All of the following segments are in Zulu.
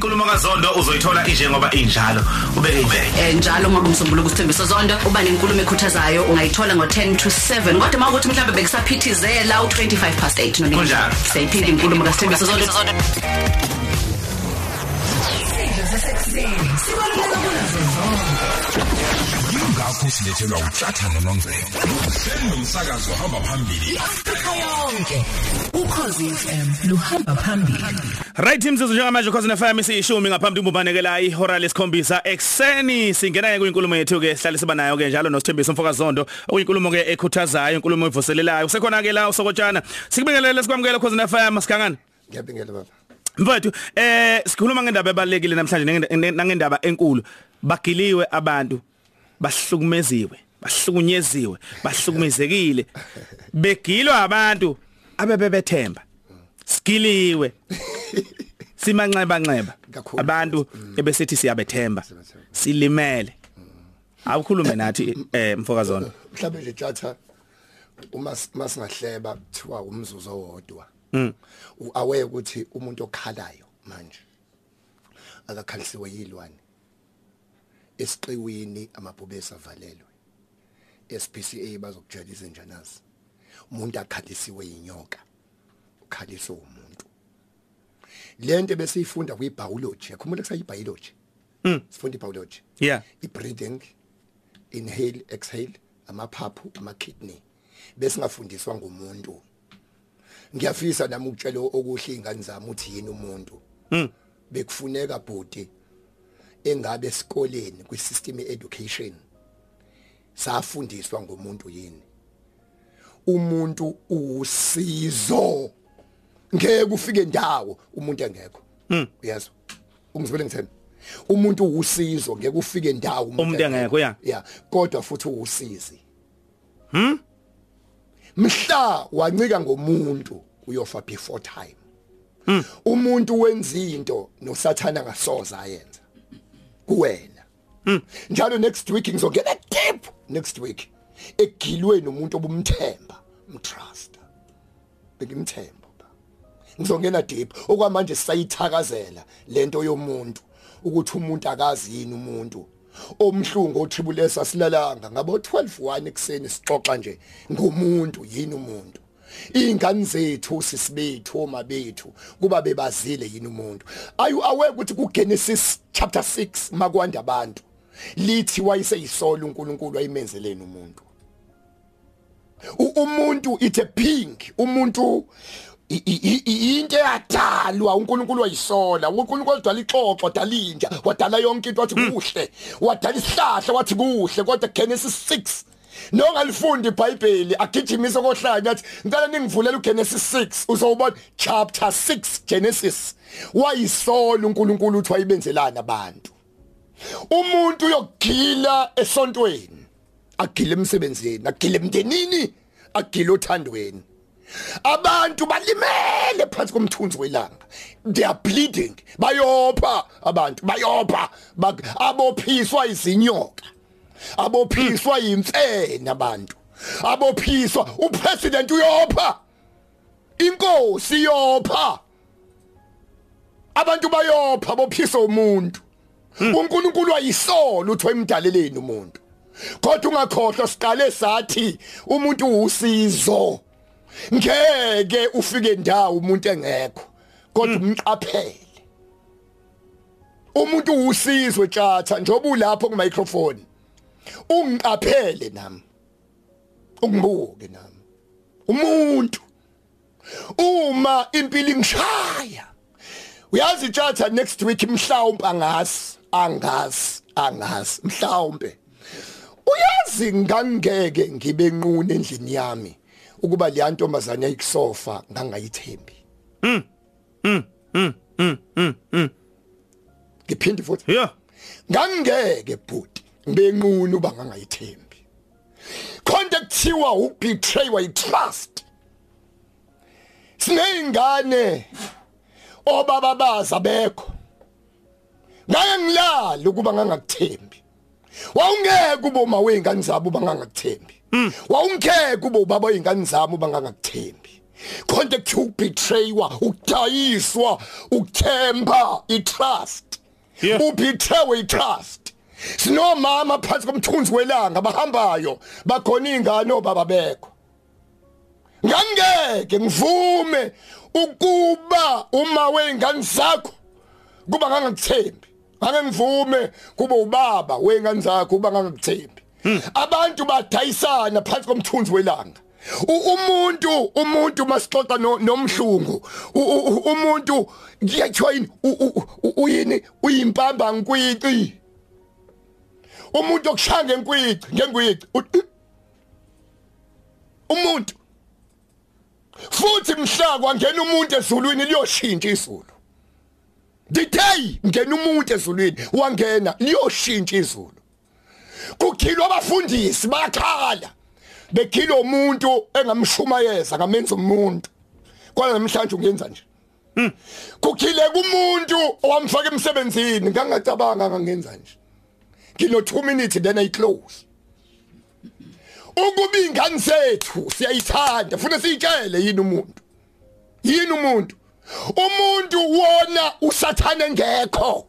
Inkulumo kaZondo uzoyithola inje ngoba injalo. Ubeke ibeke. eh njalo ngoba umsombuluko usithembiso zondo uba nenkulumo ekhuthazayo ungayithola ngo10 to 7 kodwa mawukuthi mhlawumbe bekusaphithizela u25 past 8 nonini Kunjalo. siyayiphila inkulumo kasithembiso zondo. Ingakho silethelwa uhlathana nomvelo hlelo umsakazo hamba phambili. Yonke ukhozi FM luhamba phambili. Right imsizo njengamanje cause FM siyishumi ngaphambi kumbanekela ihora lesikhombisa ekseni singena ke kwinkulumo yethu ke sihlale siba nayo ke njalo nosithembiso mfoka zondo okuyinkulumo ke ekhuthazayo inkulumo evuselelayo sekhona ke la usokotshana. Sikubingelele sikwamukele cause FM sikhangana ngiyabingelela baba. Mfowethu eh sikhuluma ngendaba ebalekile namhlanje nenge- nangendaba enkulu. Bagiliwe abantu. Bahlukumeziwe bahlukunyeziwe bahlukumezekile. Begilwa abantu abebebethemba. Skiliwe simanxeba nxeba abantu ebesithi siyabethemba. Silimele. Awukhulume nathi eh mfokazona mhlawumbe nje tjatha uma uma singahleba kuthiwa umzuzu owodwa uaware ukuthi umuntu okhalayo manje akakhalisiwe yilwane. Esiqiwini amabhubesi avalelwe SPCA bazokujela izinjanazi umuntu akhalisiwe inyoka ukhaliswe umuntu. Lento besiyifunda kwibiology yakhumbula kusayi biology sifunda ibiology? Yeah. I-breathing inhale exhale amaphaphu ama-kidney. Besingafundiswa ngumuntu. Ngiyafisa nami ukutshela okuhle ingane zami uthi yini umuntu. Bekufuneka bhuti engabe esikoleni kwi-system education safundiswa ngomuntu yini? Umuntu usizo. Ngeke ufike ndawo umuntu engekho. Uyazwa ungizibele ngithena umuntu usizo ngeke ufike ndawo Umuntu engekho, ya. yeah kodwa futhi usizi hm mhla wancika ngomuntu uyofa before time. Umuntu wenza into nosathana ngasoza ayenza. Kuwena. Njalo next week ngizongena deep next week. Egilweni umuntu obumthemba umtrust. Bekimthemba ba. Ngizongena deep. Okwamanje sisayithakazela lento yomuntu ukuthi umuntu akazi yini umuntu. Omhlungu otribulesa silalanga ngabo 12:1 ekseni sixoxa nje ngomuntu yini umuntu? Ingane zethu sisibethu oma bethu kuba bebazile yini umuntu? Are you aware ukuthi ku Genesis chapter 6 makwanda abantu? Lithi wayeseyisolo uNkulunkulu ayimenzeleni umuntu. U- umuntu it's a pink umuntu i- i- i- into eyadalwa uNkulunkulu wayisola. uNkulunkulu wadala ixoxo wadala inja wadala yonke into wathi kuhle wadala isihlahla wathi kuhle kodwa Genesis 6 nongalifundi iBhayibheli agijimise kohlanya athi ngicela ningivulela uGenesis 6 uzobona chapter 6 Genesis. Wayisola uNkulunkulu uthi wayibenzelana abantu. Umuntu uyogila esontweni agile emsebenzini agile emndenini agile othandweni. Abantu balimele phansi komthunzi welanga. They are bleeding. Bayopha abantu bayopha. Bak- abophiswa izinyoka. Abophiswa imfene abantu. Abophiswa upresident uyopha. Inkosi iyopha abantu bayopha bophisa umuntu. uNkulunkulu ayisolo uthi wayimdaleleni umuntu. Kodwa ungakhohlwa siqale sathi umuntu usizo. Ngeke ufike ndawo umuntu engekho kodwa umqaphele. Umuntu usizwe tjatha njoba ulapho ku microphone ungiqaphele nami. Ungibuke nami. Umuntu. Uma impilo ingishaya. Uyazi tjatha next week mhlawumbe angazi angazi angazi mhlawumbe uyazi ngangeke ngibe nqune endlini yami ukuba le ntombazane ayikusofa ngangayithembi. Ngiphinde futhi? Yeah. Ngangeke bhuti ngibenqunu uba ngangayithembi konke kuthiwa ubetray wa trust sineyingane obaba baza bekho. Ngeke ngilala ukuba ngangakuthembi. Wawungeke ube uma weingane zabo bangangakuthembi wawungeke ube ubaba weingane zami bangangakuthembi konke kuthiwa ubetraywa ukudayiswa ukuthemba itrust. Yeah. ubetrawe itrust sinomama phansi komthunzi welanga bahambayo bakhona ingane obaba bekho. Ngangeke ngivume ukuba uma weingane zakho kuba ngangikuthembi ngake ngivume kuba ubaba weingane zakho kuba ngangikuthembi abantu badayisana phansi komthunzi welanga. Umuntu umuntu masixoxa no- nomhlungu umuntu kuyathiwa yini? Uyini uyimpamba nkwici umuntu okushanga enkwici ngengwici U- umuntu. Futhi mhla kwangena umuntu ezulwini liyoshintsha izulu. Dithey ngena umuntu ezulwini. Wangena liyoshintsha izulu. Kukhilwa abafundisi bakhala. Bekhila umuntu engamshumayeza ngamenza umuntu. Kwala namhlanje ungenza nje. Kukhile kumuntu owamfaka emsebenzini ngangacabanga ngangenza nje. Ngino 2 minutes then i close. Ukuba ingane zethu siyayithanda futhi siyitshele yini umuntu? Yini umuntu? Umuntu wona usathane engekho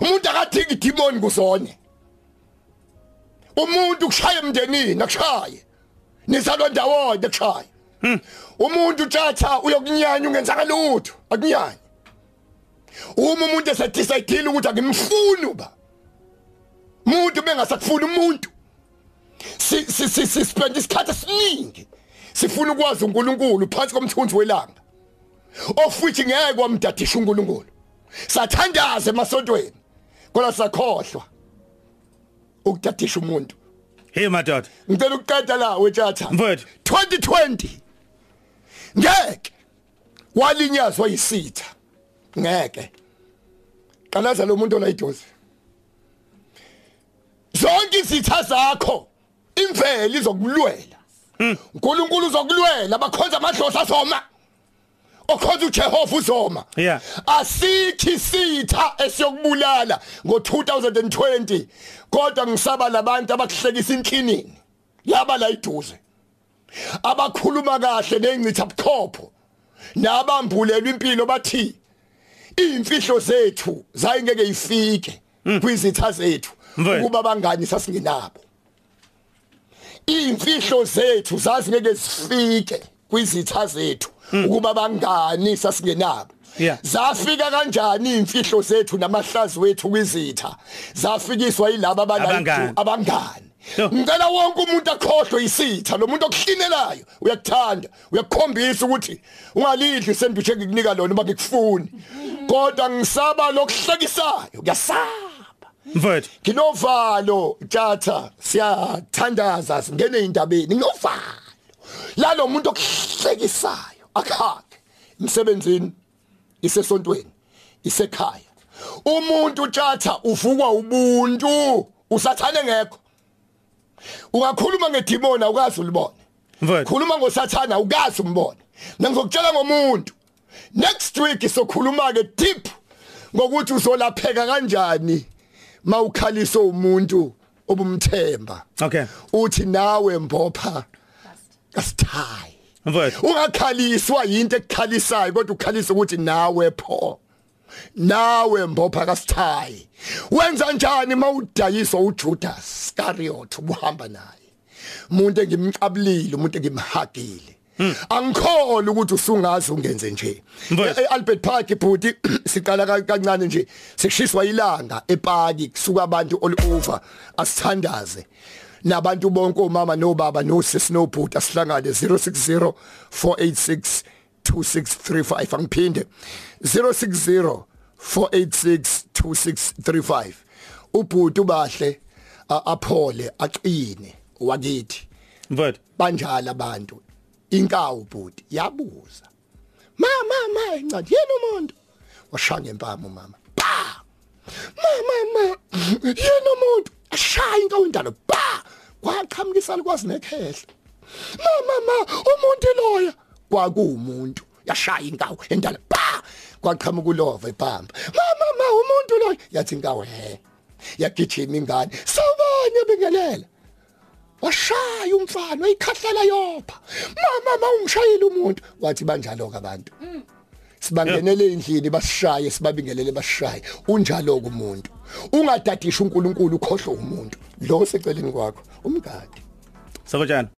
umuntu akathiki demon kuzone umuntu kushaya emndenini akushaye. Nizalwa ndawonye akushaye. Umuntu utshatha uyokunyanya ungenzaka lutho akunyanya uma umuntu esedecide ukuthi akimfuni uba. Umuntu bengasakufuni umuntu si si si spend isikhathi esiningi sifuna ukwazi uNkulunkulu phansi komthunzi welanga. Of which ngeke kwamdadisha uNkulunkulu. Sathandaza emasontweni kodwa sakhohlwa ukudadisha umuntu. Hey madoda. Ngicela ukuqeda la wethatha Mfowethu. 2020 ngeke walinyazwa yisitha. Ngeke. Qalaza lo muntu onayidozi zonke izitha zakho imvelo izokulwela. uNkulunkulu uzokulwela abakhonza amadlozi azoma. Okhonza uJehova uzoma. Asithi sitha esiyokubulala ngo2020 kodwa ngisaba labantu abakuhlekisa inklinini laba la iduze. Abakhuluma kahle nengcitha bukhopho nabambulelwa impilo bathi imfihlo zethu zayingeke ifike kwizitha zethu. Ukuba bangani sasingenabo imfihlo zethu zazi ngeke zifike kwizitha zethu ukuba bangani sasingenabo. Zafika kanjani imfihlo zethu namahlazi wethu kwizitha? Zafikiswa yilabo Abangani. abangani. Ngicela wonke umuntu akhohlwe isitha lo muntu okuhlinelayo uyakuthanda uyakukhombisa ukuthi ungalidli sandwich engikunika lona uma ngikufuni. Kodwa ngisaba lokuhlekisayo kuyasaba mfowethu nginovalo tjatha siyathandaza singene indabeni nginovalo. Lalo muntu okuhlekisayo akhakhe emsebenzini isesontweni isekhaya. Umuntu tjatha uvukwa ubuntu. Usathane ngekho. Ungakhuluma ngedimoni awukazi ulibone. Khuluma ngosathana awukazi umbone. Ngizokutshela ngomuntu next week sokhuluma ke deep ngokuthi uzolapheka kanjani? Mawukhaliswa umuntu obumthemba. Okay. Uthi nawe mbopha kasithayi. Ungakhaliswa into ekukhalisayo kodwa ukhalisa ukuthi nawe pho. Nawe mbopha kasithayi. Wenza njani mawudayiswa uJudas Iscariot ubuhamba naye? Umuntu engimqabulile umuntu engimhagile. Angikholwa ukuthi usungazi ungenze nje. Mfowethu. E- Albert Park bhuti siqala ka- kancane nje. Sekushiswa ilanga epaki kusuka abantu all over. Asithandaze. Nabantu bonke omama nobaba nosisi nobhuti asihlangane 060 486 2635 angiphinde. 060 486 2635 ubhuti ubahle aphole aqine wakithi. Mfowethu. Banjalo abantu. Inkawu bhuti yabuza mama mama incane yena umuntu? Washanga empama mama. Pa! Mama mama yena umuntu? Ashaya inkawu indalo pa! Kwaqhamukisa likwazi nekhehla. Mama mama umuntu loya kwakuumuntu yashaya inkawu endala. Pa! Kwaqhamuka ulova ebhamba mama mama umuntu loya? Yathi inkawu he. Yagijima ingane. Sawubona bingelela washaya umfana wayikhahlela yopha. Mama mawungishayile umuntu. Wathi banjalo ke abantu? Sibangenele endlini basishaye sibabingelele basishaye. Unjalo kumuntu ungadadisha uNkulunkulu ukhohlwe umuntu. Lo seceleni kwakho umgadi Sakutshana